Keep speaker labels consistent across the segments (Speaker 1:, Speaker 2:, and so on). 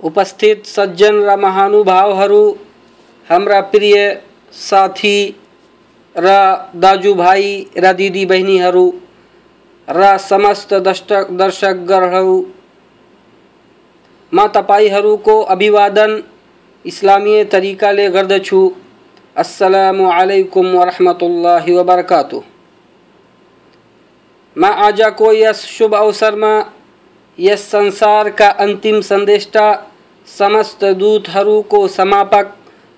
Speaker 1: उपस्थित सज्जन र महानुभावहरू हाम्रा प्रिय साथी र दाजुभाइ र दिदीबहिनीहरू र समस्त दर्शक दर्शकगणहरू म तपाईँहरूको अभिवादन इस्लामीय तरिकाले गर्दछु अस्सलामु अलैकुम वरहमतुल्लाहि मैं म आजको यस शुभ अवसरमा यस संसार का अंतिम सन्देष्टा समस्त दूतहरूको समापक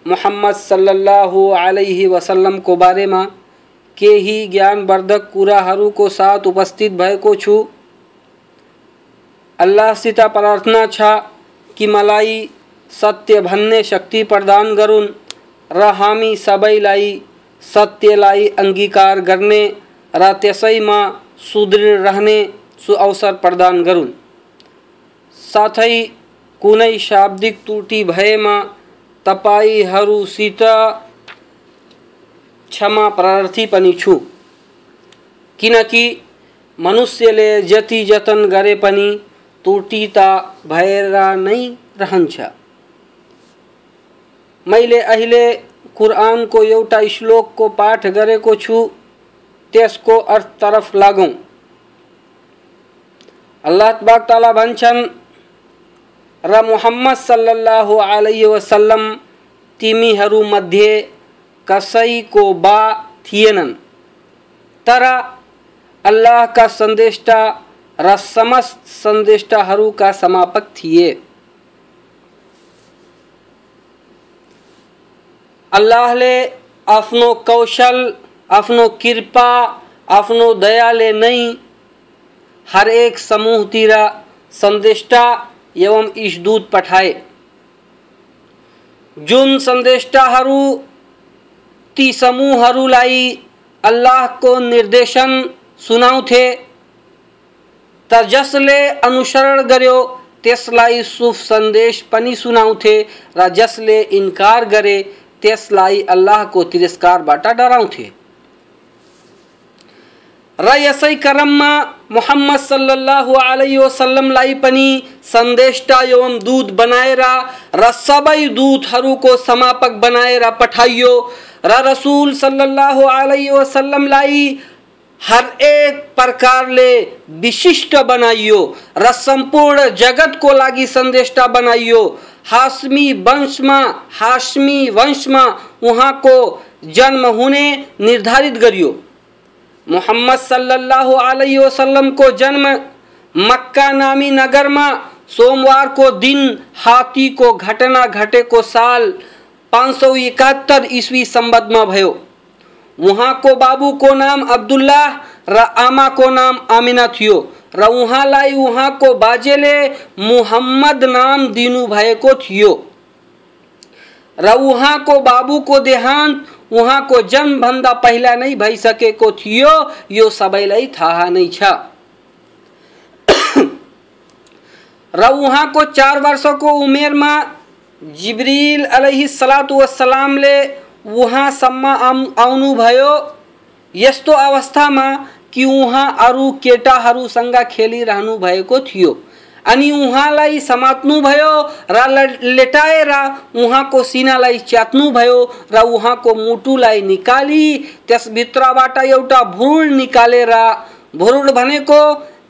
Speaker 1: मोहम्मद सल्लल्लाहु अलैहि वसल्लमको बारेमा केही ज्ञानवर्धक कुराहरूको साथ उपस्थित भएको छु। अल्लाहसित प्रार्थना छ कि मलाई सत्य भन्ने शक्ति प्रदान गरून्। र हामी सबैलाई सत्यलाई अङ्गीकार गर्ने र त्यसैमा सुदृढ रहने सुअवसर प्रदान गरून्। साथै कुनै शाब्दिक त्रुटि भएमा तपाईँहरूसित क्षमा प्रार्थी पनि छु। किनकि मनुष्यले जति जतन गरे पनि त्रुटि त भएर नै रहन्छ। मैले अहिले कुरानको एउटा श्लोकको पाठ गरेको छु, त्यसको अर्थतर्फ लागौँ। अल्लाह तबाक ताला भन्छन्, र मुहम्मद सल्लल्लाहु अलैहि वसल्लम तिमीहरूमध्ये कसैको बा थिएनन्। तर अल्लाहका सन्देष्टा र समस्त सन्देष्टाहरूका समापक थिए। अल्लाहले आफ्नो कौशल आफ्नो कृपा आफ्नो दयाले नै हरेक समूहतिर सन्देष्टा एवं ईशदूत पठाए। जुन सन्देष्टाहरू ती समूहहरूलाई अल्लाहको निर्देशन सुनाउँथे त जसले अनुसरण गर्यो त्यसलाई शुभ संदेश पनि सुनाउँथे र जसले इन्कार गरे त्यसलाई अल्लाहको तिरस्कारबाट डराउँथे। र यसै क्रममा मोहम्मद सल्लल्लाहु अलैहि वसल्लमलाई पनि सन्देष्टा एवं दूत बनाएर र सबै दूतहरूको समापक बनाएर पठाइयो र रसुल सल्लल्लाहु अलैहि वसल्लमलाई हर एक प्रकारले विशिष्ट बनाइयो र सम्पूर्ण जगतको लागि सन्देष्टा बनाइयो। हाशमी वंशमा हाशमी वंशमा उहाँको जन्म होने निर्धारित गरियो। मोहम्मद सल्लल्लाहु अलैहि वसल्लमको जन्म मक्का नामी नगर में सोमवार को दिन हाथी को घटना घटेको साल पाँच सौ इकहत्तर इस्वी सम्बद्धमा भयो। बाबू को नाम अब्दुल्लाह, र आमाको नाम आमिना थियो। र उहाँलाई उहाँको बाजेले मुहम्मद नाम दिनुभएको थियो। र उहाँको बाबुको देहान्त उहाँको जन्मभन्दा पहिला नै भइसकेको थियो, यो सबैलाई थाहा नै छ। र उहाँको चार वर्षको उमेरमा जिब्रिल अलैहि सलातु वसलामले उहाँसम्म आउनुभयो यस्तो अवस्थामा कि अरू केटाहरूसँग खेलिरहनु भएको थियो? अनि उहाँलाई समात्नुभयो र लेटाएर उहाँको सिनालाई च्यात्नुभयो र उहाँको मुटुलाई निकाली, त्यसभित्रबाट एउटा भुरुड निकालेर भुरुड भनेको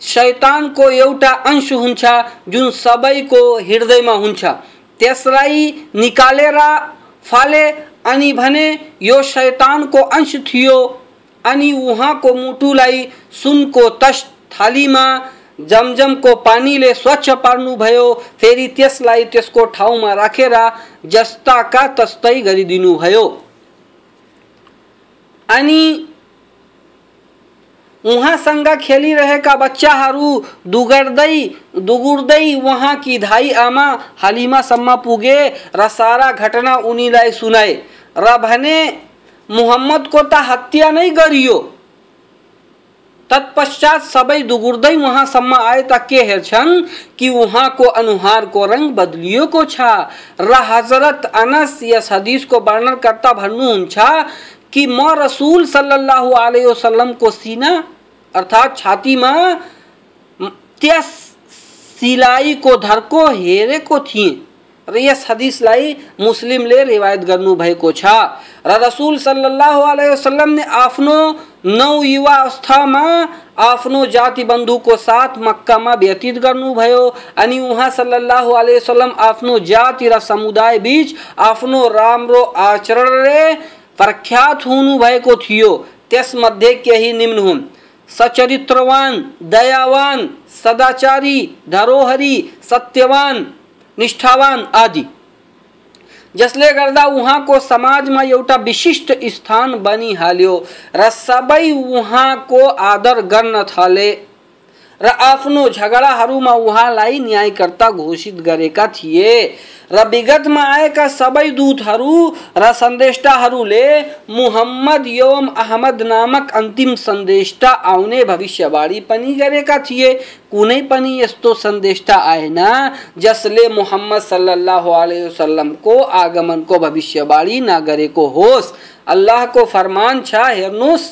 Speaker 1: शैतानको एउटा अंश हुन्छ जुन सबैको हृदयमा हुन्छ। त्यसलाई निकालेर फाले अनि भने यो शैतानको अंश थियो। अनि उहाँको मुटुलाई सुनको तस थालीमा, जमजमको पानीले स्वच्छ पार्नुभयो, फेरि त्यसलाई त्यसको ठाउँमा राखेर जस्ताका तस्तै गरिदिनुभयो। अनि उहाँ संगा खेली रहेका बच्चाहरू दुगर्दै, दुगुर्दै उहाँकी धाई आमा हालिमासम्म पुगे र सारा घटना उनीलाई सुनाए र भने मुहम्मदको त हत्या नै गरियो। तत्पश्चात सबै दुगुर्दै उहाँसम्म आए त के हेर्छन् कि वहाँ को अनुहार को रंग रङ बदलिएको छ। र हज़रत अनस यस हदिसको वर्णन गर्दा भन्नुहुन्छ कि म रसुल सल्लल्लाहु अलैहि वसल्लमको सिना अर्थात् छातीमा त्यस सिलाइको धर्को हेरेको थिएँ। र यस हदिसलाई मुस्लिमले रिवायत गर्नुभएको छ। र रसुल सल्लल्लाहु अलैहि आफ्नो नौ युवा अवस्थामा आफ्नो जाति बन्धुको साथ मक्कामा व्यतीत गर्नुभयो। अनि उहाँ सल्लल्लाहु अलैहि आफ्नो जाति र समुदाय बीच आफ्नो राम्रो आचरणले प्रख्यात हुनुभएको थियो। त्यसमध्ये केही निम्न हुन्। सचरित्रवान, दयावान, सदाचारी, धरोहरी, सत्यवान निष्ठावान आदि। जसले गर्दा उहाँको समाजमा एउटा विशिष्ट स्थान बनिहाल्यो र सबै उहाँको आदर गर्न थाले। र आफ्नो झगडाहरूमा उहाँलाई न्यायकर्ता घोषित गरेका थिए। र विगतमा आएका सबै दूतहरू र सन्देष्टाहरूले मुहम्मद एवं अहमद नामक अन्तिम सन्देष्टा आउने भविष्यवाणी पनि गरेका थिए। कुनै पनि यस्तो सन्देष्टा आएन, जसले मुहम्मद सल्लल्लाहु अलैहि वसल्लमको आगमनको भविष्यवाणी नगरेको होस्। अल्लाहको फरमान छ हेर्नुहोस्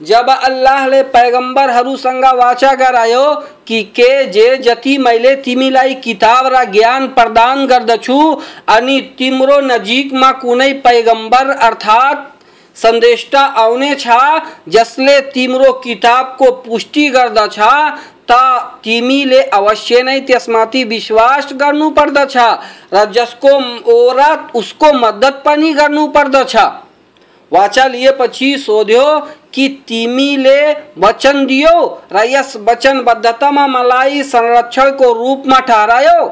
Speaker 1: जब अल्लाह अल्लाहले पैगम्बरहरूसँग वाचा गरायो कि के जे जति मैले तिमीलाई किताब र ज्ञान प्रदान गर्दछु, अनि तिम्रो नजिकमा कुनै पैगंबर अर्थात् सन्देष्टा आउने छ, जसले तिम्रो किताबको पुष्टि गर्दछ, त तिमीले अवश्य नै त्यसमाथि विश्वास गर्नुपर्दछ र जसको ओरा उसको मद्दत पनि गर्नुपर्दछ वाचा लिएपछि सोध्यो कि तिमीले वचन दियो? र यस वचनबद्धतामा मलाई संरक्षणको रूपमा ठहरायो?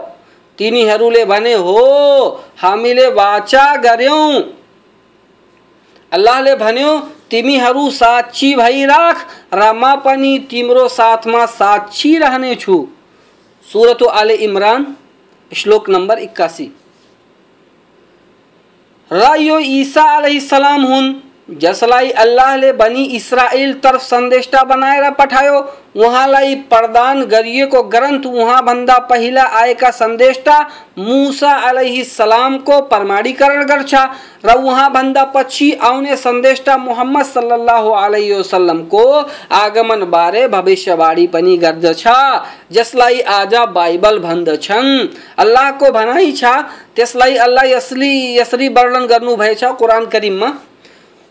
Speaker 1: तिनीहरूले भने, हो हामीले वाचा गर्यौँ। अल्लाहले भन्यो, तिमीहरू साक्षी भइराख, र म पनि तिम्रो साथमा साक्षी रहनेछु। सुरत आले इमरान, श्लोक नम्बर एक्कासी Rayo İsa aleyhisselam hun जसलाई अल्लाहले बनी इस्राएल तर्फ सन्देष्टा बनाएर पठायो, उहाँलाई प्रदान गरिएको ग्रन्थ उहाँभन्दा पहिला आएका सन्देष्टा मुसा अलैहि सलामको प्रमाणीकरण गर्छ र उहाँभन्दा पछि आउने सन्देष्टा मुहम्मद सल्लल्लाहु अलैहि वसल्लमको आगमनबारे भविष्यवाणी पनि गर्दछ, जसलाई आज बाइबल भन्दछन्। अल्लाहको भनाइ छ, त्यसलाई अल्लाह यसली यसरी वर्णन गर्नुभएछ कुरान करिममा।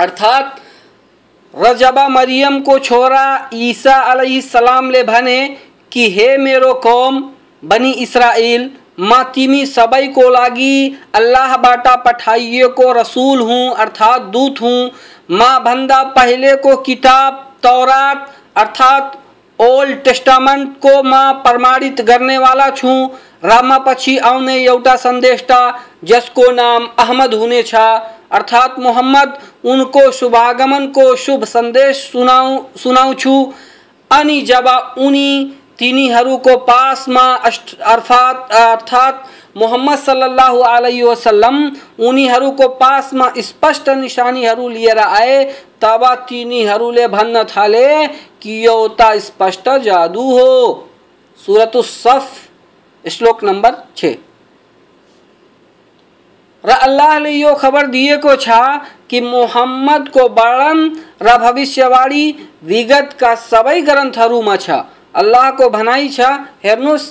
Speaker 1: अर्थात रजबा मरियम को छोरा ईसा अलैहिस्सलाम ले भने कि हे मेरो कौम बनी इसराइल म तिमी सबैको लागि अल्लाहबाट पठाइएको रसुल हुँ, अर्थात् दूत हुँ। म भन्दा पहिलेको किताब, तौरात, अर्थात् ओल्ड टेस्टामेन्टको म प्रमाणित गर्नेवाला छु। र म पछि आउने एउटा सन्देष्टा जसको नाम अहमद हुनेछ अर्थात् मोहम्मद, उनको शुभागमनको शुभ संदेश सुनाउ सुनाउँछु अनि जब उनी तिनीहरूको पासमा अर्थात् अर्थात् मोहम्मद सल्लल्लाहु अलैहि वसल्लम उनीहरूको पासमा स्पष्ट निशानीहरू लिएर आए, तब तिनीहरूले भन्न थाले कि यो त स्पष्ट जादु हो। सुरत सफ, श्लोक नंबर छ। र अल्लाह ले यो खबर दिए को छा कि मोहम्मद को वर्णन र भविष्यवाणी विगत का सबै ग्रन्थहरूमा छ। अल्लाह को भनाइ छ हेर्नुहोस्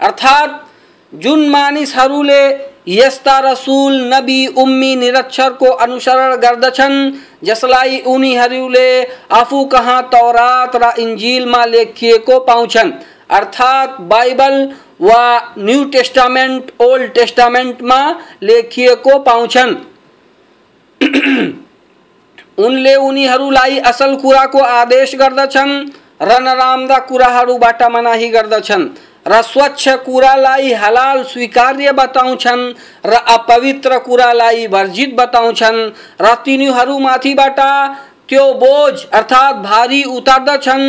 Speaker 1: अर्थात जुन मानिसहरूले यस्ता रसुल नबी उम्मी निरक्षरको अनुसरण गर्दछन् जसलाई उनीहरूले आफू कहाँ तौरात र इन्जिलमा लेखिएको पाउँछन् अर्थात बाइबल वा न्यू टेस्टामेन्ट ओल्ड टेस्टामेन्टमा लेखिएको पाउँछन्। उनले उनीहरूलाई असल कुराको आदेश गर्दछन् र नराम्रा कुराहरूबाट मनाही गर्दछन् र स्वच्छ कुरालाई हलाल स्वीकार्य बताउँछन् र अपवित्र कुरालाई वर्जित बताउँछन् र त्यो बोझ अर्थात् भारी उतार्दछन्।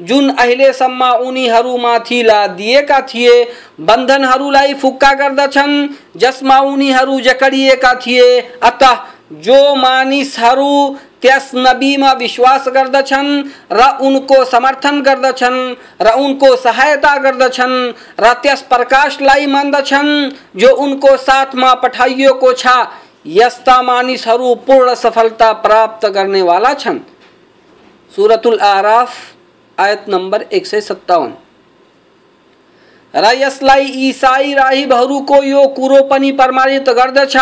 Speaker 1: जुन अहिले अहिलेसम्म उनीहरूमाथि लादिएका थिए, बन्धनहरूलाई फुक्का गर्दछन्, जसमा उनीहरू जकडिएका थिए। अतः, जो मानिसहरू त्यस नबीमा विश्वास गर्दछन् र उनको समर्थन गर्दछन् र उनको सहायता गर्दछन् र त्यस प्रकाशलाई मान्दछन्, जो उनको साथमा पठाइएको छ, यस्ता मानिसहरू पूर्ण सफलता प्राप्त गर्नेवाला छन्। सुरतुल आराफ आयत नंबर एक सय सत्तावन। र यसलाई इसाई राहिबहरूको यो कुरो पनि प्रमाणित गर्दछ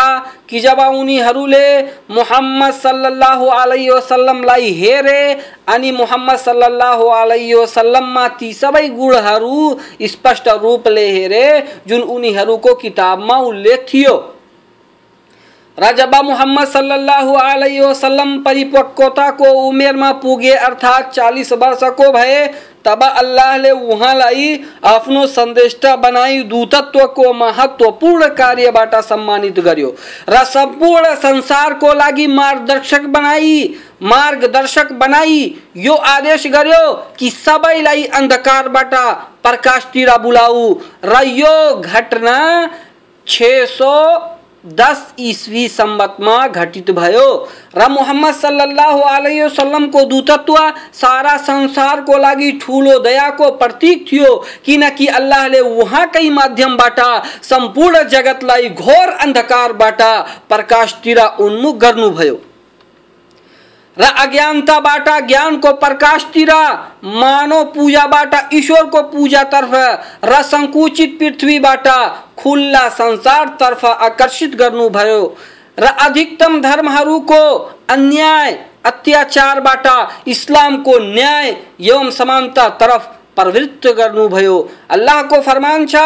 Speaker 1: कि जब उनीहरूले मुहम्मद सल्लल्लाहु अलैहि वसल्लमलाई हेरे अनि मुहम्मद सल्लल्लाहु अलैहि वसल्लममा ती सबै गुणहरू स्पष्ट रूपले हेरे, जुन उनीहरूको किताबमा उल्लेख थियो। र जब मुहम्मद सल्लल्लाहु अलैहि वसल्लम परिपक्वताको उमेरमा पुगे, अर्थात् चालिस वर्षको भए, तब अल्लाहले उहाँलाई आफ्नो सन्देष्टा बनाई दूतत्वको महत्त्वपूर्ण कार्यबाट सम्मानित गर्यो। र सम्पूर्ण संसारको लागि मार्गदर्शक बनाई मार्गदर्शक बनाई, यो आदेश गर्यो कि सबैलाई अन्धकारबाट प्रकाशतिर बुलाऊ। र घटना छ सौ दस ईस्वी सम्बतमा घटित भयो। र मोहम्मद सल्लल्लाहु अलैहि वसल्लमको दूतत्व सारा संसारको लागि ठुलो दयाको प्रतीक थियो, किनकि अल्लाहले उहाँकै माध्यमबाट सम्पूर्ण जगतलाई घोर अन्धकारबाट प्रकाशतिर उन्मुख गर्नुभयो। र को प्रकाश प्रकाशतिर मानव पूजा ईश्वर को पूजा पूजातर्फ र सङ्कुचित खुला संसार संसारतर्फ आकर्षित गर्नुभयो र अधिकतम धर्महरूको अन्याय, अत्याचार अत्याचारबाट इस्लामको न्याय एवं समानता तरफ़ प्रवृत्त गर्नुभयो अल्लाहको फरमान छ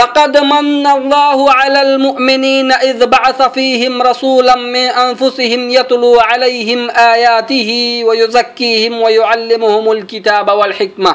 Speaker 1: लक़द मन्नल्लाहु अलल मुमिनीन इज़ बअस फीहिम रसूलन मिन अनफुसिहिम यतलू अलैहिम आयातिहि व युज़क्कीहिम व युअल्लिमुहुमुल किताब वल हिकमा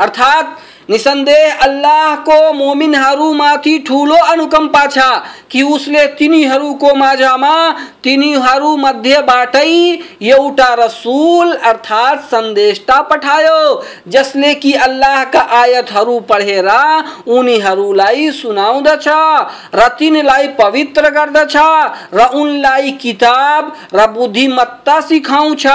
Speaker 1: अर्थात निसन्देह अल्लाहको मोमिनहरूमाथि ठुलो अनुकम्पा छ कि उसले तिनीहरूको माझमा तिनीहरू मध्येबाटै एउटा रसुल अर्थात् सन्देशता पठायो। जसले कि अल्लाहका आयतहरू पढेर उनीहरूलाई सुनाउँदछ र तिनीलाई पवित्र गर्दछ र उनलाई किताब र बुद्धिमत्ता सिकाउँछ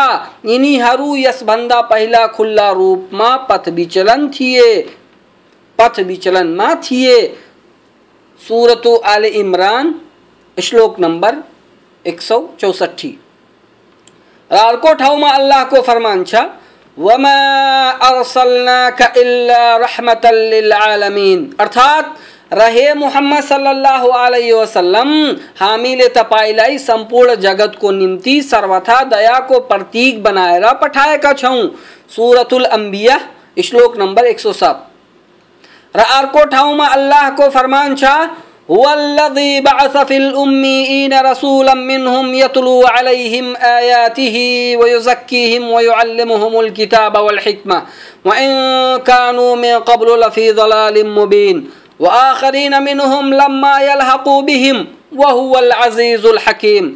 Speaker 1: यिनीहरू यसभन्दा पहिला खुल्ला रूपमा पथ विचलन थिए, पथ विचलन में थिए। सूरत आल इमरान, श्लोक नंबर एक सौ चौसठी। रारको ठाउँमा अल्लाहको फरमान छ, वमा अर्सलनाका इल्ला रहमतल लिल अर्थात, रहे मुहम्मद सल्लल्लाहु अलैहि वसल्लम, हामीले तपाईँलाई सम्पूर्ण जगतको निम्ति सर्वथा दयाको प्रतीक बनाएर पठाएका छौँ। सुरतुल अम्बिया श्लोक नम्बर एक सौ सात। र अर्को ठाउँमा अल्लाहको फरमान छ वल्लज़ी बअस फिल उम्मीईन रसूलन मिनहुम यतलू अलैहिम आयातिही व युज़क्कीहिम व युअल्लिमुहुमुल किताब वल हिकमा व इन कानू मिन क़ब्ल लफ़ी ज़लालिम मुबीन व आखरीन मिनहुम लम्मा यलहक़ू बिहिम व हुवल अज़ीज़ुल हकीम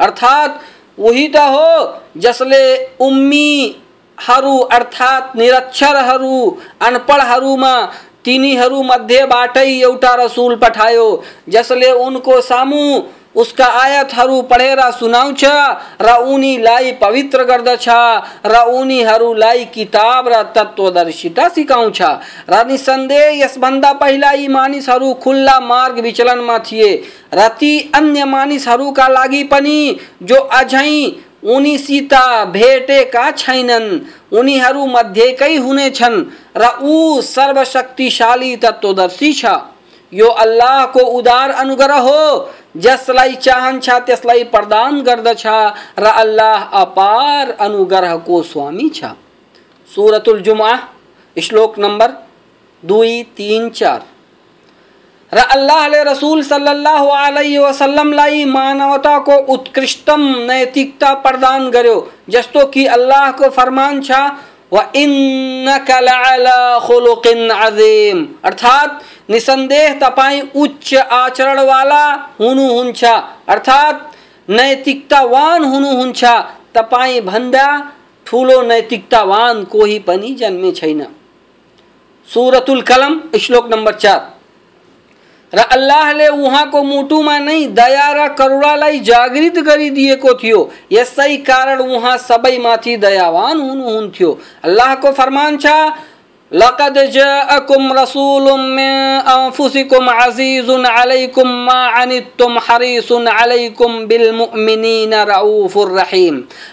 Speaker 1: अर्थात वही त हो, जसले उम्मी उम्मीहरू अर्थात् निरक्षरहरू अनपढहरूमा तिनीहरूमध्येबाटै एउटा रसुल पठायो, जसले उनको सामु उसका आयतहरू पढेर सुनाउँछ र उनीलाई पवित्र गर्दछ र उनीहरूलाई किताब र तत्वदर्शिता सिकाउँछ र निसन्देह यसभन्दा पहिला यी मानिसहरू खुल्ला मार्ग विचलनमा थिए। र ती अन्य मानिसहरूका लागि पनि, जो अझै उनीसित भेटेका छैनन्। उनीहरू मध्येकै हुनेछन् र ऊ सर्वशक्तिशाली तत्वदर्शी छ। यो अल्लाह को उदार अनुग्रह हो। जसलाई चाहन्छ त्यसलाई प्रदान गर्दछ र अल्लाह अपार अनुग्रहको स्वामी छ। सुरतुल जुमा श्लोक नंबर दुई तीन, चार। र अल्लाहले रसूल सल्लल्लाहु अलैहि वसल्लमलाई मानवताको उत्कृष्टम नैतिकता प्रदान गर्यो। जस्तो कि अल्लाहको फरमान छ, व इन्नका लअला खुलुकिन अजीम। अर्थात निसंदेह तपाईँ उच्च आचरणवाला हुनुहुन्छ अर्थात् नैतिकतावान हुनुहुन्छ तपाईँ भन्दा ठुलो नैतिकतावान कोही पनि जन्मे छैन। सुरतुल कलम, श्लोक नम्बर चार। र अल्लाहले उहाँको मुटुमा नै दया र करुणालाई जागृत गरिदिएको थियो। यसै कारण उहाँ सबैमाथि दयावान हुनुहुन्थ्यो अल्लाहको फरमान छ लक़द जाअकुम रसूलुम मिन अनफुसिकुम अज़ीज़ुन अलैकुम मा अनित्तुम हरीसुन अलैकुम बिल मुमिनीन रऊफुर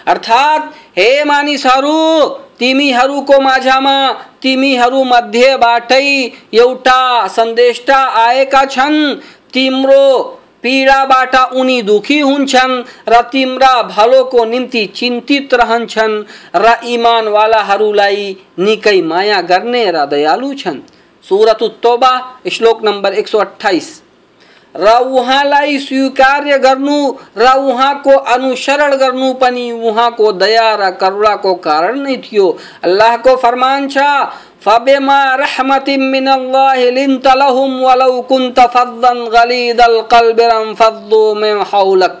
Speaker 1: अर्थात हे मानिसहरू, तिमीहरूको माझमा तिमीहरू मध्येबाटै एउटा सन्देष्टा आएका छन्। तिम्रो पीडाबाट उनी दुखी हुन्छन् र तिम्रा भलोको निम्ति चिन्तित रहन्छन्। र इमानवालाहरूलाई निकै माया गर्ने र दयालु छन्। सुरत तोबा, श्लोक नम्बर एक सौ अठाइस र उहाँलाई स्वीकार्य गर्नु र उहाँको अनुसरण गर्नु पनि उहाँको दया र करुणाको कारण नै थियो। अल्लाहको फरमान छ फबिमा रहमतिम मिनल्लाहि लिन्त लहुम वलौ कुन्त फद्दन गलीदल कल्बि रंफद्दू मिन हौलक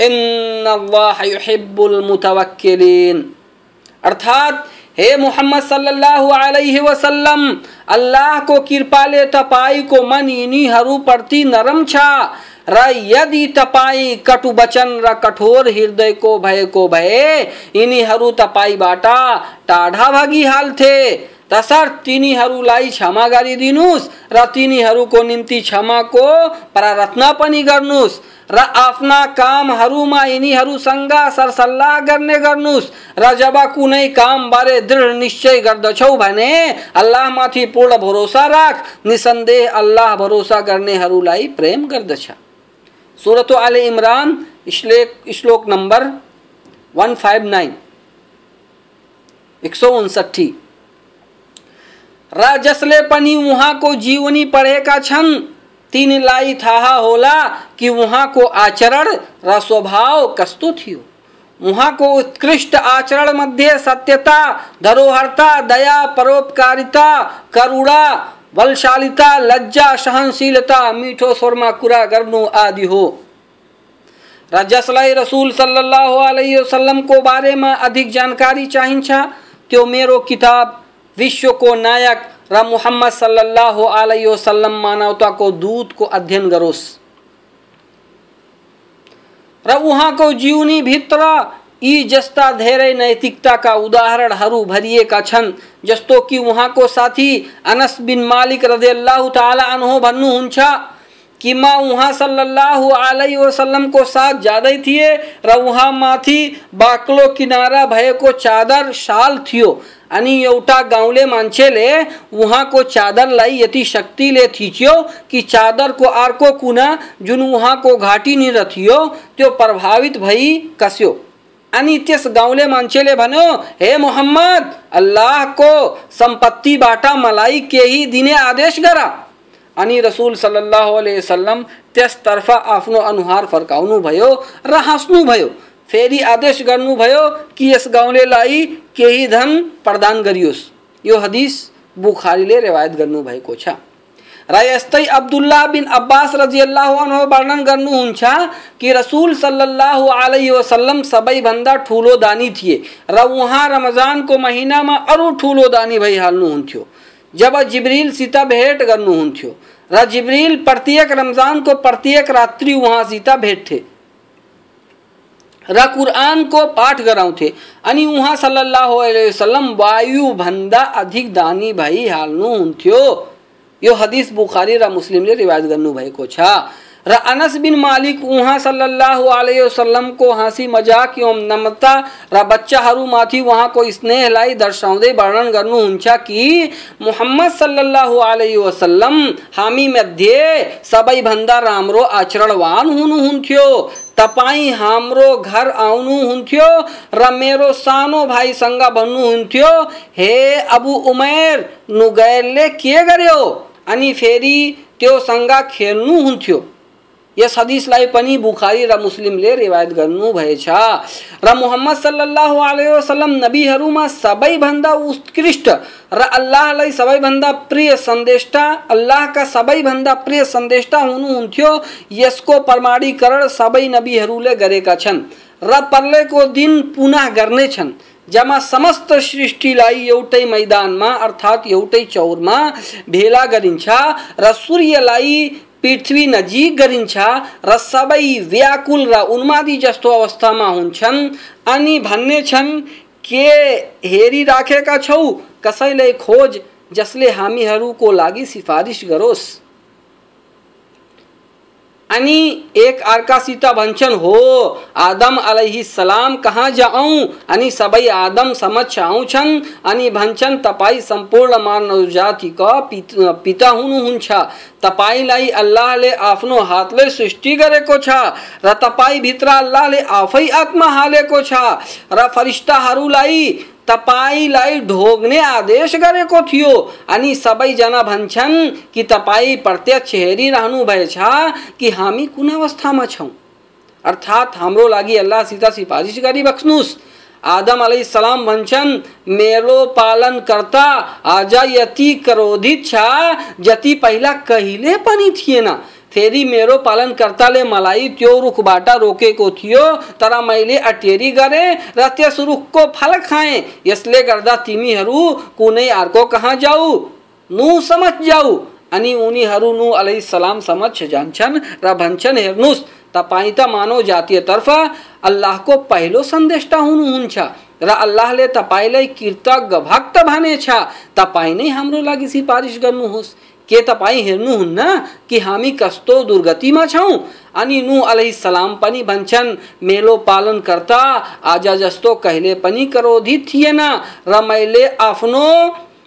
Speaker 1: इन अल्लाह युहिब्बुल मुतवक्किलीन अर्थात हे मोहम्मद सल्लल्लाहु अलैहि वसल्लम अल्लाहको कृपाले तपाईँको मन यिनीहरूप्रति नरम छ र यदि तपाईँ कटु वचन र कठोर हृदयको भएको भए यिनीहरू तपाईँबाट टाढा भागिहाल्थे तसर्थ तिनीहरूलाई क्षमा गरिदिनुहोस् र तिनीहरूको निम्ति क्षमाको प्रार्थना पनि गर्नुहोस् र आफ्ना कामहरूमा यिनीहरूसँग सरसल्लाह गर्ने गर्नुहोस् र जब कुनै कामबारे दृढ निश्चय गर्दछौ भने अल्लाहमाथि पूर्ण भरोसा राख। निसन्देह अल्लाह भरोसा गर्नेहरूलाई प्रेम गर्दछ। सुरत आल इमरान श्लोक श्लोक फाइभ नाइन। एक सौ उन्सठी। र जसले पनि उहाँको जीवनी पढेका तीन लाई थाहा होला कि वहाँ को आचरण र स्वभाव कस्तो थियो। वहाँ को उत्कृष्ट आचरण मध्य सत्यता, धरोहरता, दया, परोपकारिता, करुणा बलशालिता लज्जा, सहनशीलता, मिठो स्वरमा कुरा गर्नु आदि हो। र जसलाई रसुल सल्लल्लाहु अलैहि वसल्लमको बारेमा अधिक जानकारी चाहिन्छ, त्यो मेरो किताब विश्वको नायक र मुहम्मद सल्लल्लाहु अलैहि वसल्लम मानवताको दूतको अध्ययन गरोस्। र उहाँको जीवनीभित्र यी जस्ता धेरै नैतिकताका उदाहरणहरू भरिएका छन्, जस्तो कि उहाँको साथी अनस बिन मालिक रदियल्लाहु ताला अनहु भन्नुहुन्छ कि म उहाँ सल्लल्लाहु अलैहि वसल्लमको साथ जाँदै थिएँ र उहाँ माथि बाक्लो किनारा भएको चादर साल थियो। आणि एउटा गाउँले मान्छेले उहाँको चादरलाई यति शक्तिले थिच्यो कि चादरको अर्को कुना जुन उहाँको घाँटीनिर थियो, त्यो प्रभावित भई कस्यो। अनि त्यस गाउँले मान्छेले भन्यो हे मोहम्मद अल्लाहको सम्पत्तिबाट मलाई केही दिने आदेश गर अनि रसुल सल्लाह वसल्लम त्यसतर्फ आफ्नो अनुहार फर्काउनु भयो र हाँस्नु भयो। फेरि आदेश गर्नुभयो कि यस गाउँलेलाई केही धन प्रदान गरियोस्। यो हदिस बुखारीले रिवायत गर्नुभएको छ। र यस्तै अब्दुल्ला बिन अब्बास रजियल्लाहु अन्हु वर्णन गर्नुहुन्छ कि रसुल सल्लल्लाहु अलैहि वसल्लम सबैभन्दा ठुलो दानी थिए र उहाँ रमजानको महिनामा अरू ठुलो दानी भइहाल्नुहुन्थ्यो जब जिब्रिलसित भेट गर्नुहुन्थ्यो र जिब्रिल प्रत्येक रमजानको प्रत्येक रात्रि उहाँसित भेट्थे र कुरानको पाठ गराउँथे अनि उहाँ सल्लल्लाहु अलैहि वसल्लम वायुभन्दा अधिक दानी भइहाल्नुहुन्थ्यो यो हदीस बुखारी र मुस्लिमले रिवायत गर्नुभएको छ। र अनस बिन मालिक उहाँ सल्लल्लाहु अलैहि वसल्लम को हाँसी मज़ाक एवं नम्रता र बच्चाहरूमाथि उहाँको स्नेहलाई दर्शाउँदै वर्णन गर्नुहुन्छ कि मुहम्मद सल्लल्लाहु अलैहि वसल्लम हामी मध्ये सबैभन्दा राम्रो आचरणवान हुनुहुन्थ्यो तपाईँ हाम्रो घर आउनुहुन्थ्यो र मेरो सानो भाइसँग भन्नुहुन्थ्यो हे अबु उमेर, नुगैरले के गर्यो? अनि फेरि त्योसँग खेल्नुहुन्थ्यो यस हदिसलाई पनि बुखारी र मुस्लिमले रिवायत गर्नुभएछ। र मुहम्मद सल्लल्लाहु अलैहि वसल्लम नबीहरूमा सबैभन्दा उत्कृष्ट र अल्लाहलाई सबैभन्दा प्रिय सन्देष्टा, अल्लाहका सबैभन्दा प्रिय सन्देष्टा हुनुहुन्थ्यो। यसको प्रमाणीकरण सबै नबीहरूले गरेका छन् र पर्लेको दिन पुनः गर्नेछन्। जमा समस्त सृष्टिलाई एउटै मैदानमा, अर्थात् एउटै चौरमा भेला गरिन्छ र सूर्यलाई पृथ्वी नजिक गरिन्छ र सबै व्याकुल र उन्मादी जस्तो अवस्थामा हुन्छन्। अनि भन्ने छन्, के हेरिराखेका छौ? कसैलाई खोज जसले हामीहरूको लागि सिफारिस गरोस्। अनि एक अर्कासित भन्छन् हो। आदम अलैहि सलाम कहाँ जाऊँ? अनि सबै आदम समक्ष आउँछन्। अनि भन्छन्, तपाईँ सम्पूर्ण मानव जातिका पिता हुनुहुन्छ। तपाईँलाई अल्लाहले आफ्नो हातले सृष्टि गरेको छ र तपाईँभित्र अल्लाहले आफै आत्मा हालेको छ र फरिस्ताहरूलाई तपाईँलाई ढोग्ने आदेश गरेको थियो। अनि सबैजना भन्छन् कि तपाईँ प्रत्यक्ष हेरिरहनु भएछ कि हामी कुन अवस्थामा छौँ। अर्थात् हाम्रो लागि अल्लाहसित सिफारिस गरिबक्स्नुहोस् आदम सलाम भन्छन्, मेरो पालनकर्ता आज यति क्रोधित छ, जति पहिला कहिले पनि थिएन। फेरि मेरो पालनकर्ताले मलाई त्यो रुखबाट रोकेको थियो, तर मैले अटेरी गरेँ र त्यस रुखको फल खाएँ। यसले गर्दा तिमीहरू कुनै अर्को कहाँ जाऊ? नु समझ जाऊ। अनि उनीहरू नु अलैहि सलाम समक्ष जान्छन् र भन्छन् हेर्नुहोस् तपाईँ त मानव जातीयतर्फ अल्लाहको पहिलो सन्देष्टा हुनुहुन्छ र अल्लाहले तपाईँलाई कृतज्ञ भक्त भनेछ। तपाईँ नै हाम्रो लागि सिफारिस गर्नुहोस्। के तपाईँ हेर्नुहुन्न कि हामी कस्तो दुर्गतिमा छौँ? अनि नु सलाम पनि भन्छन् मेरो पालनकर्ता आज जस्तो कहिले पनि क्रोधित थिएन। र मैले आफ्नो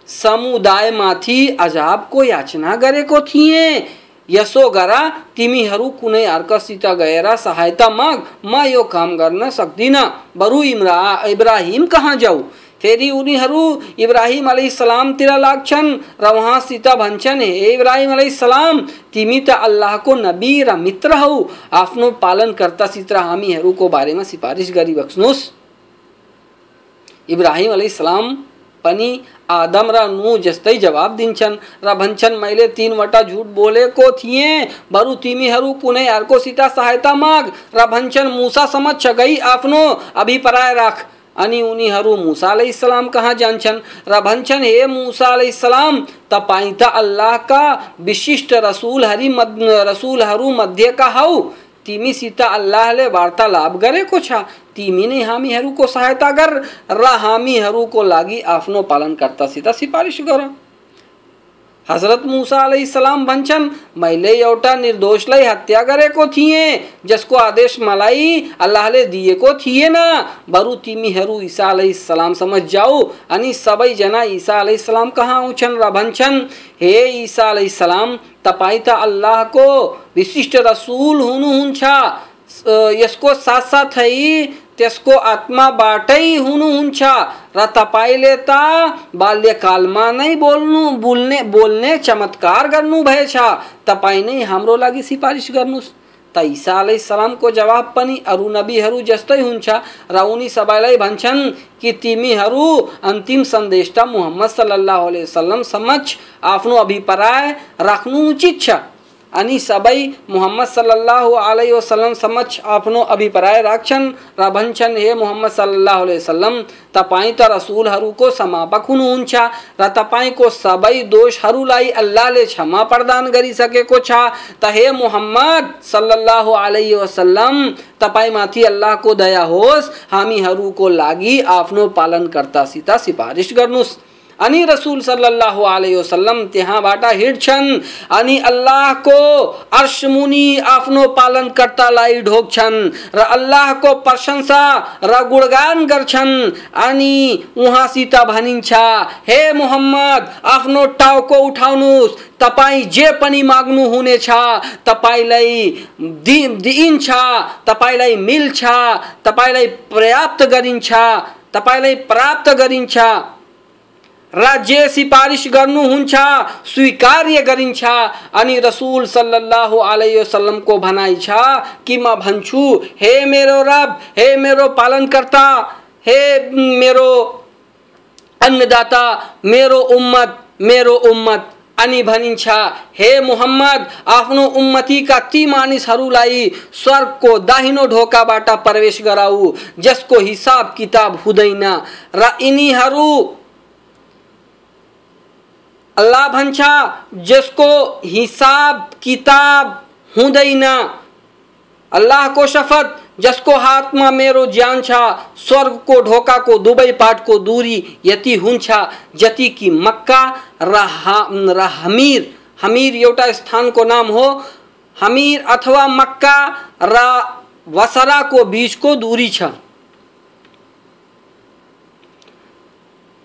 Speaker 1: समुदायमाथि अजाबको याचना गरेको थिएँ। यसो गर, तिमीहरू कुनै अर्कसित गएर सहायता माग। म यो काम गर्न सक्दिनँ। बरु इमरा, इब्राहिम कहाँ जाऊ? फेरि उनीहरू इब्राहिम अलैहिस्सलामतिर लाग्छन् र उहाँसित भन्छन् हे। इब्राहिम अलैहिस्सलाम तिमी त अल्लाहको नबी र मित्र हौ। आफ्नो पालनकर्तासित हामीहरूको बारेमा सिफारिस गरिबक्स्नुहोस् इब्राहिम अलैहिस्सलाम पनि आदम र नु जस्तै जवाब दिन्छन्, र भन्छन्, मैले तिनवटा झुट बोलेको थिएँ, बरु तिमीहरू कुनै अर्कोसित सहायता माग, र भन्छन्, मुसा समक्ष गई आफ्नो अभिप्राय राख। अनि उनीहरू मुसा सलाम कहाँ जान्छन्? र भन्छन्, हे मुसा सलाम, तपाईँ त अल्लाहका विशिष्ट रसुलहरू रसुलहरू मध्येका हौ। तिमीसित अल्लाहले वार्तालाप गरेको छ। तिमी नै हामीहरूको सहायता गर र हामीहरूको लागि आफ्नो पालनकर्तासित सिफारिस गर। हज़रत मूसा सलाम भन्छन् मैले एउटा निर्दोषलाई हत्या गरेको थिएँ, जसको आदेश मलाई अल्लाहले दिएको थिएन बरु तिमीहरू ईसा सलाम समझ जाऊ अनि सबैजना ईसा सलाम कहाँ आउँछन् र भन्छन् हे ईसा सलाम, तपाईँ त अल्लाहको विशिष्ट रसूल रसुल हुनुहुन्छ यसको साथसाथै त्यसको आत्माबाटै हुनुहुन्छ र तपाईँले त बाल्यकालमा नै बोल्नु, बोल्ने बोल्ने चमत्कार गर्नुभएछ। तपाईँ नै हाम्रो लागि सिफारिस गर्नुहोस्। त ईसा सलामको जवाब पनि अरू नबीहरू जस्तै हुन्छ र उनी सबैलाई भन्छन् कि तिमीहरू अन्तिम सन्देशटा मुहम्मद सल्लाह वसल्लम समक्ष आफ्नो अभिप्राय राख्नु उचित छ। अनि मुहम्मद सल्लल्लाहु अलैहि वसल्लम समक्ष आफ्नो अभिप्राय राख्छन् र भन्छन् हे मुहम्मद सल्लल्लाहु अलैहि वसल्लम, तपाईँ त रसुलहरूको समापक हुनुहुन्छ र तपाईँको सबै दोषहरूलाई अल्लाहले क्षमा प्रदान गरिसकेको छ। त हे मुहम्मद सल्लल्लाहु अलैहि वसल्लम तपाईँमाथि अल्लाहको दया होस् हामीहरूको लागि आफ्नो पालनकर्तासित सिफारिस गर्नुहोस् अनि रसूल सल्लल्लाहु अलैहि वसल्लम त्यहाँबाट हिँड्छन् अनि अल्लाहको अर्शमुनि आफ्नो पालनकर्तालाई ढोक्छन् र अल्लाहको प्रशंसा र गुणगान गर्छन् अनि उहाँसित भनिन्छ हे मुहम्मद आफ्नो टाउको उठाउनुहोस् तपाईँ जे पनि माग्नु हुनेछ तपाईँलाई दि दिइन्छ तपाईँलाई मिल्छ तपाईँलाई पर्याप्त गरिन्छ तपाईँलाई प्राप्त गरिन्छ राज्य सिफारिस गर्नुहुन्छ स्वीकार्य गरिन्छ। अनि रसुल सल्लल्लाहु अलैहि वसल्लमको भनाइ छ, कि म भन्छु, हे मेरो रब, हे मेरो पालनकर्ता, हे मेरो अन्नदाता, मेरो उम्मत मेरो उम्मत। अनि भनिन्छ, हे मुहम्मद, आफ्नो उम्मतीका ती मानिसहरूलाई स्वर्गको दाहिनो ढोकाबाट प्रवेश गराऊ, जसको हिसाब किताब हुँदैन। र यिनीहरू अल्लाह भन्छ जिसको हिसाब किताब हुँदैन अल्लाहको शपथ जसको हातमा मेरो ज्यान छ स्वर्गको ढोकाको दुवै पाटको दूरी यति हुन्छ जति कि मक्का र र हमीर हमीर एउटा स्थानको नाम हो। हमीर अथवा मक्का, र वसराको बिचको दूरी छ।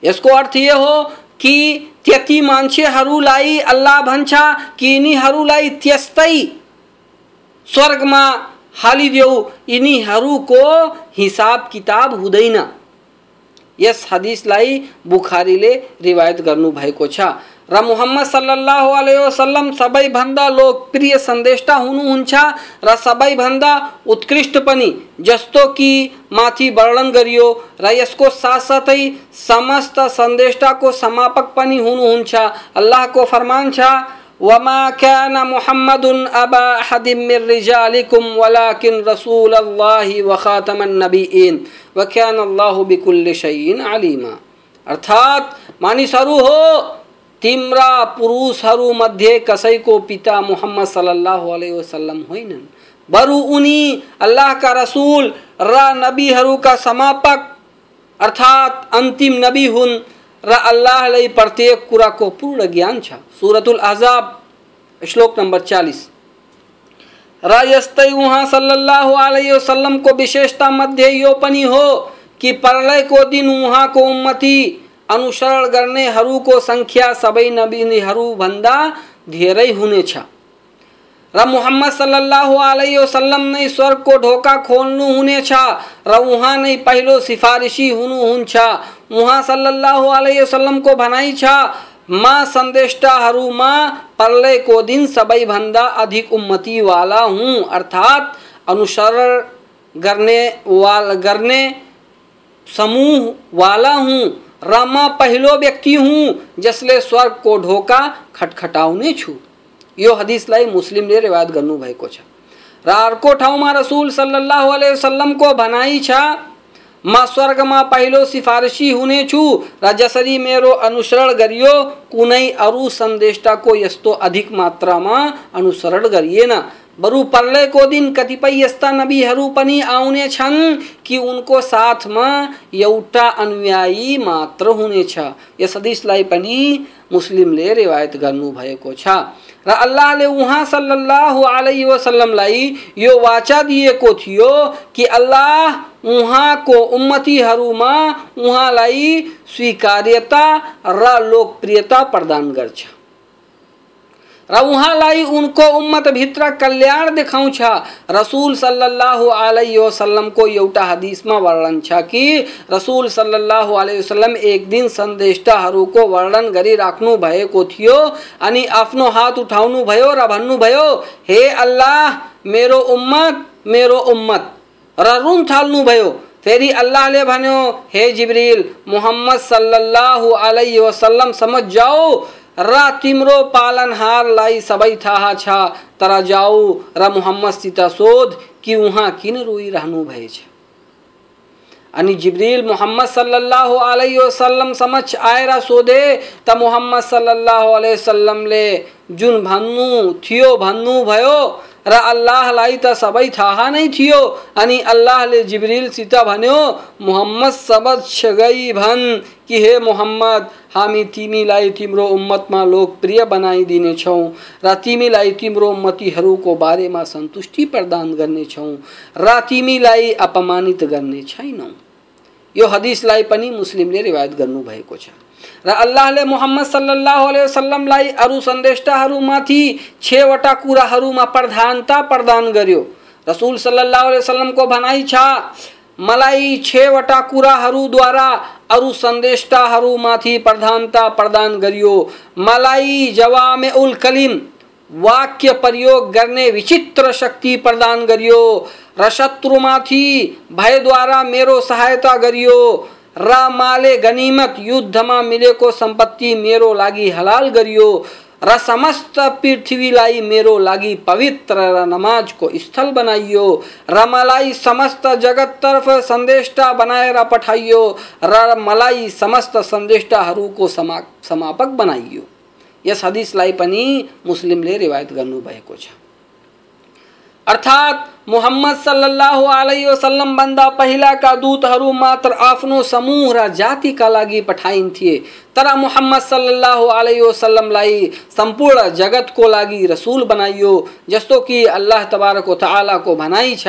Speaker 1: यसको अर्थ ये हो कि त्यति मान्छेहरूलाई अल्लाह भन्छ, कि यिनीहरूलाई त्यस्तै स्वर्गमा हालिदेऊ। यिनीहरूको हिसाब किताब हुँदैन। यस हदिसलाई बुखारीले रिवायत गर्नुभएको छ। र मुहम्मद सल्लल्लाहु अलैहि वसल्लम सबैभन्दा लोकप्रिय सन्देशटा हुनुहुन्छ र सबैभन्दा उत्कृष्ट पनि, जस्तो कि माथि वर्णन गरियो, र यसको साथसाथै समस्त सन्देशटाको समापक पनि हुनुहुन्छ अल्लाहको फरमान छ अर्थात, मानिसहरू हो तिम्रा मध्ये कसैको पिता मुहम्मद सल्लल्लाहु अलैहि वसल्लम होइनन्। बरु उनी अल्लाहका रसूल र नबीहरूका समापक अर्थात् अन्तिम नबी हुन् र अल्लाहलाई प्रत्येक कुराको पूर्ण ज्ञान छ। सुरतुल अहजाब, श्लोक नम्बर चालिस। र यस्तै उहाँ सल्लल्लाहु अलैहि वसल्लमको विशेषता मध्ये यो पनि हो कि प्रलयको दिन उहाँको उम्मती अनुसरण गर्नेहरूको सङ्ख्या सबै नबीहरूभन्दा धेरै हुनेछ र मुहम्मद सल्लल्लाहु अलैहि वसल्लम नै स्वर्गको ढोका खोल्नु हुनेछ र उहाँ नै पहिलो सिफारिसी सल्लल्लाहु अलैहि वसल्लमको भनाइ छ, मा सन्देष्टाहरूमा प्रलयको दिन सबैभन्दा अधिक उम्मतीवाला हुँ, अर्थात् अनुसरण गर्ने वाल गर्ने समूह वाला हूँ। र म पहिलो व्यक्ति हुँ जसले स्वर्गको ढोका खटखटाउने छु। यो हदिसलाई मुस्लिमले रिवायत गर्नुभएको छ। र अर्को ठाउँमा रसुल सल्लाह वसल्लमको भनाइ छ, म स्वर्गमा पहिलो सिफारिसी हुनेछु र जसरी मेरो अनुसरण गरियो, कुनै अरू सन्देष्टाको यस्तो अधिक मात्रा मात्रामा अनुसरण गरिएन। बरु प्रलयको दिन कतिपय यस्ता नबीहरू पनि आउने छन् कि उनको साथमा एउटा अनुयायी मात्र हुनेछ यस हदिसलाई पनि मुस्लिमले रिवायत गर्नु भएको छ। र अल्लाहले उहाँ सल्लल्लाहु अलैहि वसल्लमलाई यो वाचा दिएको थियो कि अल्लाह उहाँको उम्मतीहरूमा उहाँलाई स्वीकार्यता र लोकप्रियता प्रदान गर्छ। र उहाँलाई उनको उम्मतभित्र कल्याण देखाउँछ रसुल सल्लल्लाहु अलैहि वसल्लमको एउटा हदिसमा वर्णन छ कि रसुल सल्लल्लाहु अलैहि वसल्लम एक दिन सन्देष्टाहरूको वर्णन गरिराख्नु भएको थियो, अनि आफ्नो हात उठाउनु भयो र भन्नुभयो हे अल्लाह, मेरो उम्मत मेरो उम्मत। र रुन फेरि अल्लाहले भन्यो, हे जिब्रिल, मुहम्मद सल्लल्लाहु अलैहि वसल्लम, समझ जाओ र तिम्रो पालनहारलाई सबै थाहा छ। तर जाऊ र मुहम्मदसित सोध कि उहाँ किन रोइरहनु भएछ। अनि जिब्रिल मोहम्मद सल्लल्लाहु अलैहि वसल्लम समक्ष आएर सोधे, त मोहम्मद सल्लल्लाहु अलैहि वसल्लमले जुन भन्नु थियो भन्नुभयो र अल्लाहलाई त सबै थाहा नै थियो। अनि अल्लाहले जिब्रिलसित भन्यो, मुहम्मद समक्ष गई भन् कि हे मुहम्मद, हामी तिमीलाई तिम्रो उम्मतमा लोकप्रिय बनाइदिनेछौँ र तिमीलाई तिम्रो उम्मतीहरूको बारेमा सन्तुष्टि प्रदान गर्नेछौँ र तिमीलाई अपमानित गर्ने छैनौँ। यो हदिसलाई पनि मुस्लिमले रिवायत गर्नुभएको छ। र अल्लाहले मुहम्मद सल्लल्लाहु अलैहि वसल्लमलाई अरू सन्देष्टाहरूमाथि छवटा कुराहरूमा प्रधानता प्रदान गर्यो। रसुल सल्लल्लाहु अलैहि वसल्लमको भनाइ छ, मलाई छवटा कुराहरूद्वारा अरू सन्देष्टाहरूमाथि प्रधानता प्रदान गरियो। मलाई जवामे उल कलिम वाक्य प्रयोग गर्ने विचित्र शक्ति प्रदान गरियो। र शत्रुमाथि भयद्वारा मेरो सहायता गरियो। र माले गनिमत युद्धमा मिलेको संपत्ति मेरो लागि हलाल गरियो। र समस्त पृथ्वीलाई मेरो लागि पवित्र र नमाजको स्थल बनाइयो। र मलाई समस्त जगत जगततर्फ सन्देष्टा बनाएर पठाइयो। र मलाई समस्त सन्देष्टाहरूको समा, समापक बनाइयो। यस हदिसलाई पनि मुस्लिमले रिवायत गर्नुभएको छ। अर्थात् मोहम्मद सल्लल्लाहु अलैहि वसल्लम भन्दा पहिलाका दूतहरू मात्र आफ्नो समूह र जातिका लागि पठाइन्थे, तर मोहम्मद सल्लल्लाहु अलैहि वसल्लमलाई सम्पूर्ण जगतको लागि रसुल बनाइयो, जस्तो कि अल्लाह तबारक तआलाको भनाइ छ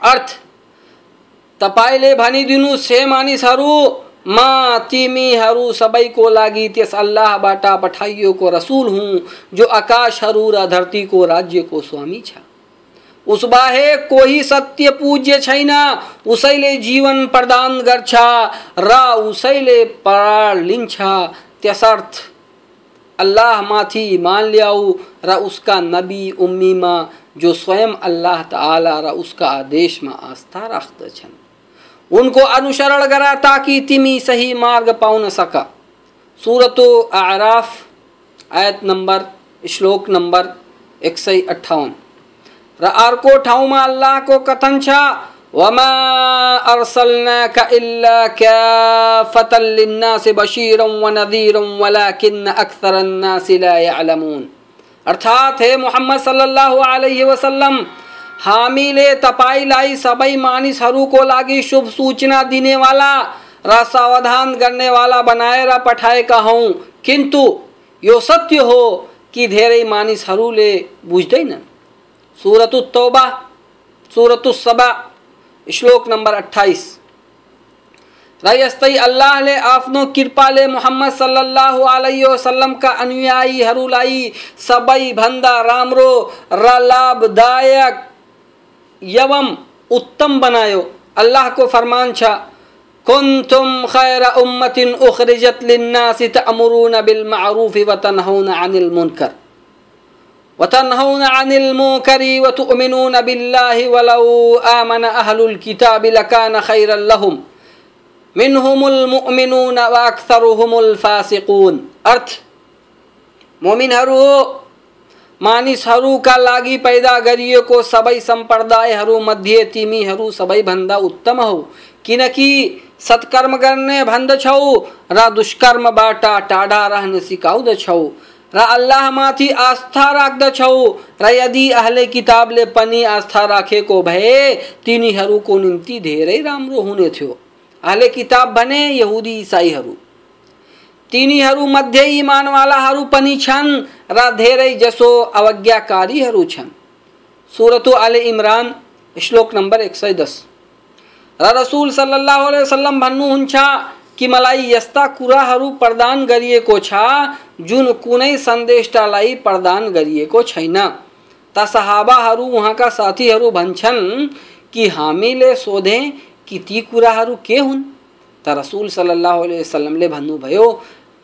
Speaker 1: अर्थ तपाईँले भनिदिनु से मानिसहरू म तिमीहरू सबैको लागि त्यस अल्लाहबाट पठाइएको रसुल हुँ, जो आकाशहरू र धरतीको राज्यको स्वामी छ। उस बाहे कोही सत्य पूज्य छैन, उसैले जीवन प्रदान गर्छ, र उसैले प्राण लिन्छ त्यसर्थ अल्लाह माथि ईमान ल्याऊ, र उसका नबी उम्मीमा, जो स्वयं अल्लाह ताला र उसका आदेशमा आस्था राख्दछन् उनको अनुसरण करा ताकि तिमी सही मार्ग पाउन सक। सुरतो आराफ, आयत नम्बर श्लोक नम्बर एक सय अठाउन्न र अर्को ठाउँमा अल्लाहको कथन छ अन्नासि ला यालमून। अर्थात हामीले तपाईँलाई सबै मानिसहरूको लागि शुभ सूचना दिनेवाला र सावधान गर्नेवाला बनाएर पठाएका हौँ किन्तु यो सत्य हो कि धेरै मानिसहरूले बुझ्दैनन् सूरत तौबा, सूरत सबा, श्लोक नंबर अट्ठाईस। र यस्तै अल्लाहले आफ्नो कृपाले मुहम्मद अलैहि वसल्लमका अनुयायीहरूलाई सबैभन्दा राम्रो र लाभदायक एवं उत्तम बनायो अल्लाहको फरमान छ कुन्तुम खैर उम्मतिन उखरिजत लिन्नासि तअमुरुन बिल मारूफ व तनहौन अनिल मुनकर वतनहौन अनिल मुनकरी वतुमिनून बिल्लाहि वलौ आमन अहलुल किताब लकान खैरल लहुम मिनहुमुल मुमिनून व अक्सरुहुमुल फासिकून मानिसहरूका लागि पैदा गरिएको सबै सम्प्रदायहरू मध्ये तिमीहरू सबैभन्दा उत्तम हौ। किनकि सत्कर्म गर्ने भन्दछौ र दुष्कर्मबाट टाढा रहन सिकाउँदछौ। र अल्लाहमाथि आस्था राख्दछौ र यदि अहले किताबले पनि आस्था राखेको भए, तिनीहरूको निम्ति धेरै राम्रो हुने थियो अहले किताब भने यहुदी इसाईहरू। तिनीहरू मध्ये इमानवालाहरू पनि छन् र धेरै जसो अवज्ञाकारीहरू छन्। सुरतो आले इमरान, श्लोक नम्बर एक सय दस। र रसुल सल्लाह वसल्लम भन्नुहुन्छ कि मलाई यस्ता कुराहरू प्रदान गरिएको छ, जुन कुनै सन्देष्टालाई प्रदान गरिएको छैन। त सहाबाहरू, उहाँका साथीहरू भन्छन् कि हामीले सोधे कि ती कुराहरू के हुन्? त रसुल सल्लाह वसल्लमले भन्नुभयो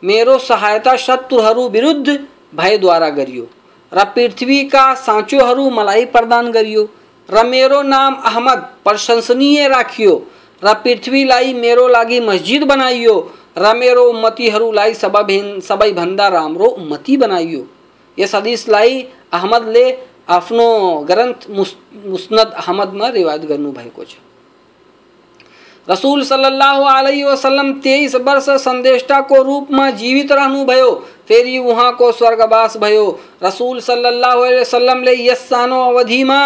Speaker 1: मेरो सहायता शत्रुहरू विरुद्ध भयद्वारा गरियो र पृथ्वीका साँचोहरू मलाई प्रदान गरियो र मेरो नाम अहमद प्रशंसनीय राखियो र पृथ्वीलाई मेरो लागि मस्जिद बनाइयो र मेरो उम्मतीहरूलाई सबैभन्दा राम्रो उम्मती बनाइयो। यस हदिसलाई अहमदले आफ्नो ग्रन्थ मुस, मुस्नद अहमदमा रिवायत गर्नुभएको रसूल सल्लल्लाहु अलैहि वसल्लम तेईस वर्ष संदेष्टाको रूपमा जीवित रहनुभयो फेरि उहाँको स्वर्गवास भयो। रसूल सल्लल्लाहु अलैहि वसल्लमले यस सानो अवधिमा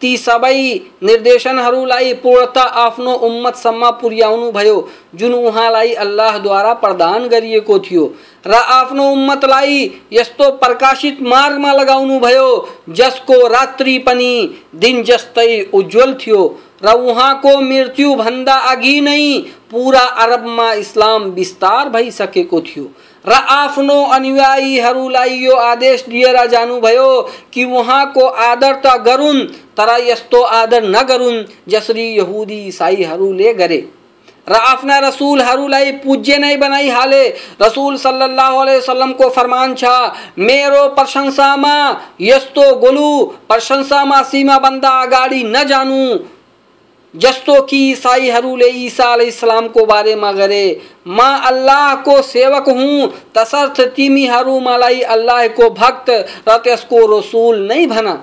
Speaker 1: ती सबै निर्देशनहरूलाई पूर्णता आफ्नो उम्मतसम्म पुर्याउनु भयो, जुन उहाँलाई अल्लाहद्वारा प्रदान गरिएको थियो। र आफ्नो उम्मतलाई यस्तो प्रकाशित मार्गमा लगाउनु भयो, जसको रात्रि पनि दिन जस्तै उज्जवल थियो। र उहाँको मृत्युभन्दा अघि नै पुरा अरबमा इस्लाम विस्तार भइसकेको थियो। र आफ्नो अनुयायीहरूलाई यो आदेश दिएर जानुभयो कि उहाँको आदर त गरून्, तर यस्तो आदर नगरून् जसरी यहुदी इसाईहरूले गरे। र आफ्ना रसुलहरूलाई पूज्य नै बनाइहाले रसुल सल्लल्लाहु अलैहि वसल्लमको फरमान छ, मेरो प्रशंसामा यस्तो गोलु, प्रशंसामा सीमाभन्दा अगाडि नजानु जस्तो कि ईसाईहरूले ईसा को बारेमा गरे, म अल्लाहको सेवक हुँ, तसर्थ तिमीहरू मलाई अल्लाहको भक्त र त्यसको रसुल नै भन।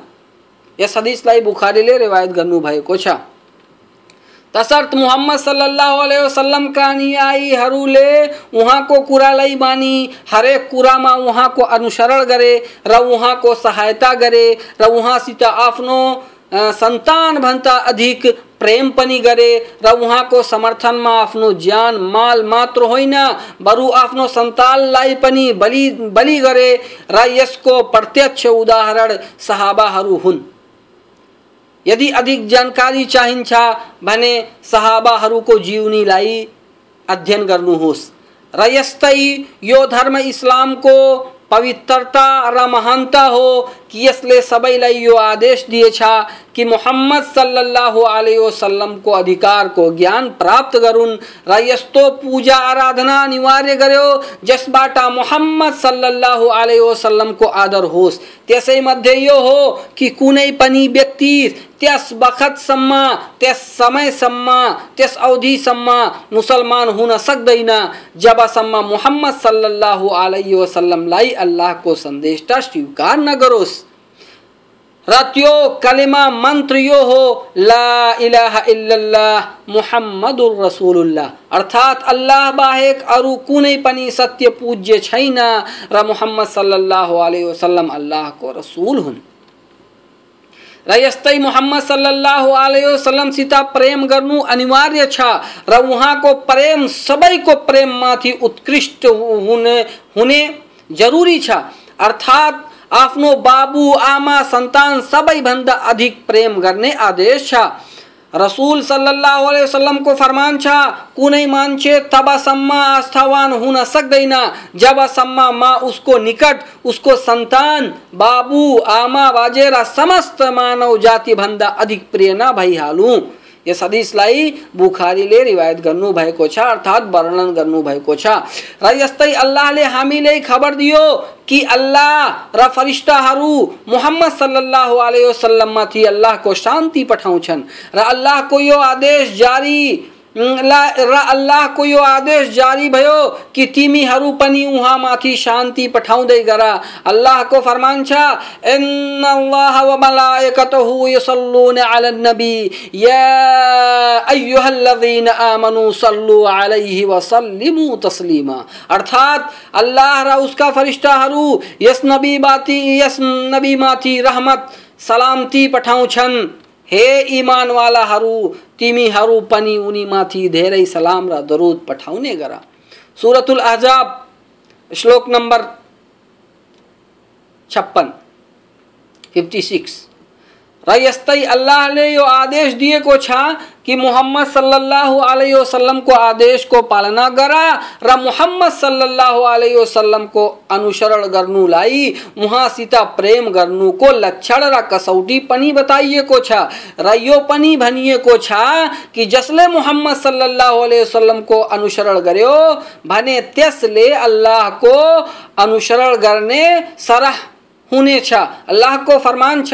Speaker 1: यस हदिसलाई बुखारीले रिवायत गर्नुभएको छ। तसर्थ मुहम्मद सल्लल्लाहु अलैहि वसल्लमका अनुयायीहरूले उहाँको कुरालाई मानी, हरेक कुरामा उहाँको अनुसरण गरे र उहाँको सहायता गरे र उहाँसित आफ्नो सन्तान भन्दा अधिक प्रेम पनि गरे र उहाँको समर्थनमा आफ्नो ज्यान माल मात्र होइन, बरु आफ्नो सन्तानलाई पनि बलि बलि गरे र यसको प्रत्यक्ष उदाहरण सहाबाहरू हुन्। यदि अधिक जानकारी चाहिन्छ भने सहाबाहरूको जीवनीलाई अध्ययन गर्नुहोस्। र यस्तै यो धर्म इस्लामको पवित्रता र महानता हो कि यसले सबैलाई यो आदेश दिएछ कि मोहम्मद सल्लल्लाहु अलैहि वसल्लम को अधिकार को ज्ञान प्राप्त गरून् र पूजा आराधना अनिवार्य गर्यो, जसबाट मोहम्मद सल्लल्लाहु अलैहि वसल्लम को आदर होस्। त्यसै मध्ये हो कि कुनै व्यक्ति त्यस बखतसम्म त्यस समयसम्म त्यस अवधिसम्म मुसलमान हुन सक्दैन, जबसम्म मोहम्मद सल्लल्लाहु अलैहि वसल्लमलाई अल्लाहको सन्देशटा स्वीकार नगरोस्। र त्यो कलिमा मन्त्र यो हो, ला इलाहा इल्लल्लाह मुहम्मदुर रसुलुल्लाह। अर्थात् अल्लाह बाहेक अरू कुनै पनि सत्य पूज्य छैन र मुहम्मद सल्लल्लाहु अलैहि वसल्लम अल्लाहको रसुल हुन्। र मोहम्मद सल्लल्लाहु अलैहि वसल्लमसित प्रेम गर्नु अनिवार्य छ र उहाँको प्रेम, सबैको प्रेममाथि उत्कृष्ट हुने हुने जरुरी छ। अर्थात् आफ्नो बाबु, आमा, सन्तान सबैभन्दा अधिक प्रेम गर्ने आदेश छ। रसूल सल्लल्लाहु अलैहि वसल्लम को फरमान छा, कुनै मान्छे तबसम्म आस्थावान हुन सक्दैन जबसम्म मा उसको निकट, उसको सन्तान, बाबु, आमा बाजे र समस्त मानव जाति भन्दा अधिक प्रिय नभइहालौँ यस हदिसलाई बुखारीले रिवायत गर्नुभएको छ अर्थात् वर्णन गर्नुभएको छ र यस्तै अल्लाहले हामीलाई खबर दियो कि अल्लाह र फरिस्टाहरू मुहम्मद सल्लल्लाहु अलैहि वसल्लममाथि अल्लाहको शान्ति पठाउँछन्। र अल्लाहको यो आदेश जारी अल्लाह को यो आदेश जारी भयो कि तिमी हरू पनि उहाँ माथि शान्ति पठाउँदै गर। अल्लाह को फरमान छ, इन्नल्लाह व मलाइकतहु यसल्लून अलन नबी। या अय्युहल्लज़ीन आमनु सल्लु अलैहि व सल्लिमु तस्लीमा। अर्थात अल्लाह र उसका फरिश्ताहरू यस नबी माथि यस नबी माथि रहमत, सलामती पठाउँछन्। हे इमानवालाहरू तिमीहरू पनि उनीमाथि धेरै सलाम र दरुद पठाउने गर। सुरतुल आजाब श्लोक नम्बर छप्पन फिफ्टी सिक्स र अल्लाह ने यो आदेश दिएको छ कि मुहम्मद सल्लल्लाहु अलैहि वसल्लम को आदेश को पालना करा, र मुहम्मद सल्लल्लाहु अलैहि वसल्लमको अनुसरण गर्नुलाई सीता प्रेम गर्नुको लक्षण र कसौटी पनि बताइएको छ। र यो पनि भनिएको छ कि जसले मुहम्मद सल्लल्लाहु अलैहि वसल्लमको अनुसरण गर्यो, भने त्यसले अल्लाहको अनुसरण गर्ने सरह हुनेछ अल्लाहको फरमान छ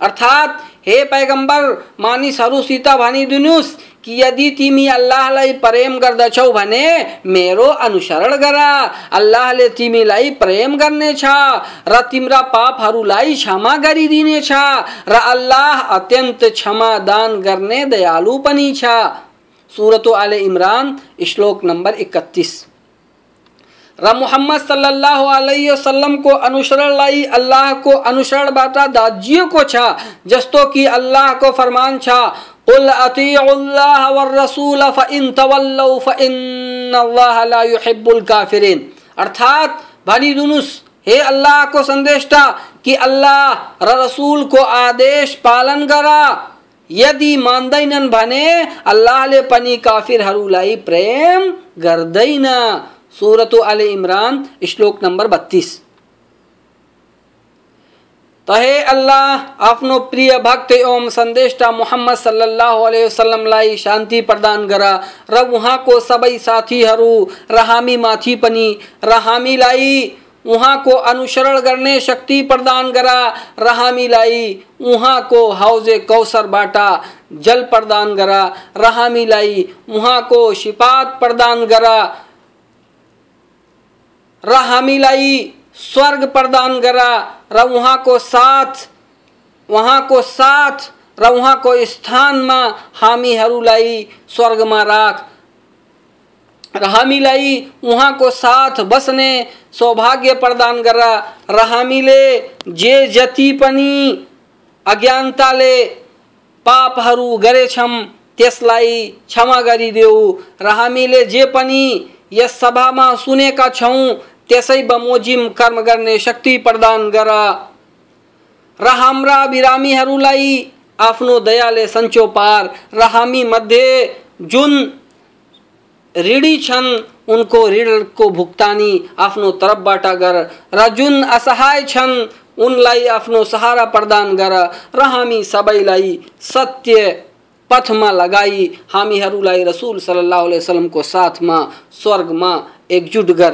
Speaker 1: अर्थात हे पैगंबर मानिसहरूसित भनिदिनुहोस् कि यदि तिमी अल्लाहलाई प्रेम गर्दछौ भने मेरो अनुसरण गर। अल्लाहले तिमीलाई प्रेम गर्नेछ र तिम्रा पापहरूलाई क्षमा गरिदिनेछ र अल्लाह अत्यन्त क्षमा दान गर्ने दयालु पनि छ। सुरतो आले इमरान, श्लोक नम्बर इकतिस र मुहम्मद सल्लल्लाहु अलैहि वसल्लम को अनुसरण लाई अल्लाह को अनुसरण बाटा दाजिएको छ, जस्तो कि अल्लाह को फरमान छ कुल अतीउल्लाह वर रसूल फइन तवल्लौ फइन्नल्लाह ला युहिब्बुल काफिरिन अर्थात भनिदिनुस् हे अल्लाह को संदेष्टा कि अल्लाह रसूल को आदेश पालन गरा यदि मान्दैनन् भने अल्लाहले पनि काफिरहरूलाई प्रेम गर्दैन। सूरत अल इमरान, श्लोक नंबर बत्तीस। तहे अल्लाह आफ्नो प्रिय भक्त एवं संदेष्टा मोहम्मद सल्लल्लाहु अलैहि वसल्लमलाई शान्ति प्रदान गर र उहाँको सबै साथीहरू र हामीमाथि पनि। र हामीलाई उहाँको अनुसरण गर्ने शक्ति प्रदान गर र हामीलाई उहाँको हौजे कौसरबाट जल प्रदान गर र हामीलाई उहाँको सिपात प्रदान गर र हामीलाई स्वर्ग प्रदान गर र उहाँको साथ उहाँको साथ र उहाँको स्थानमा हामीहरूलाई स्वर्गमा राख। र हामीलाई उहाँको साथ बस्ने, सौभाग्य प्रदान गर र हामीले जे जति पनि अज्ञानताले पापहरू गरेछौँ त्यसलाई क्षमा गरिदेऊ। र हामीले जे पनि यस सभामा सुनेका छौँ त्यसै बमोजिम कर्म गर्ने शक्ति प्रदान गर र हाम्रा बिरामीहरूलाई आफ्नो दयाले सन्चो पार र हामी मध्ये जुन ऋणी छन्, उनको ऋणको भुक्तानी आफ्नो तर्फबाट गर। र जुन असहाय छन्, उनलाई आफ्नो सहारा प्रदान गर। र हामी सबैलाई सत्य पथमा लगाई। हामीहरूलाई रसुल सल्लाह वसलमको साथमा, स्वर्गमा एकजुट गर।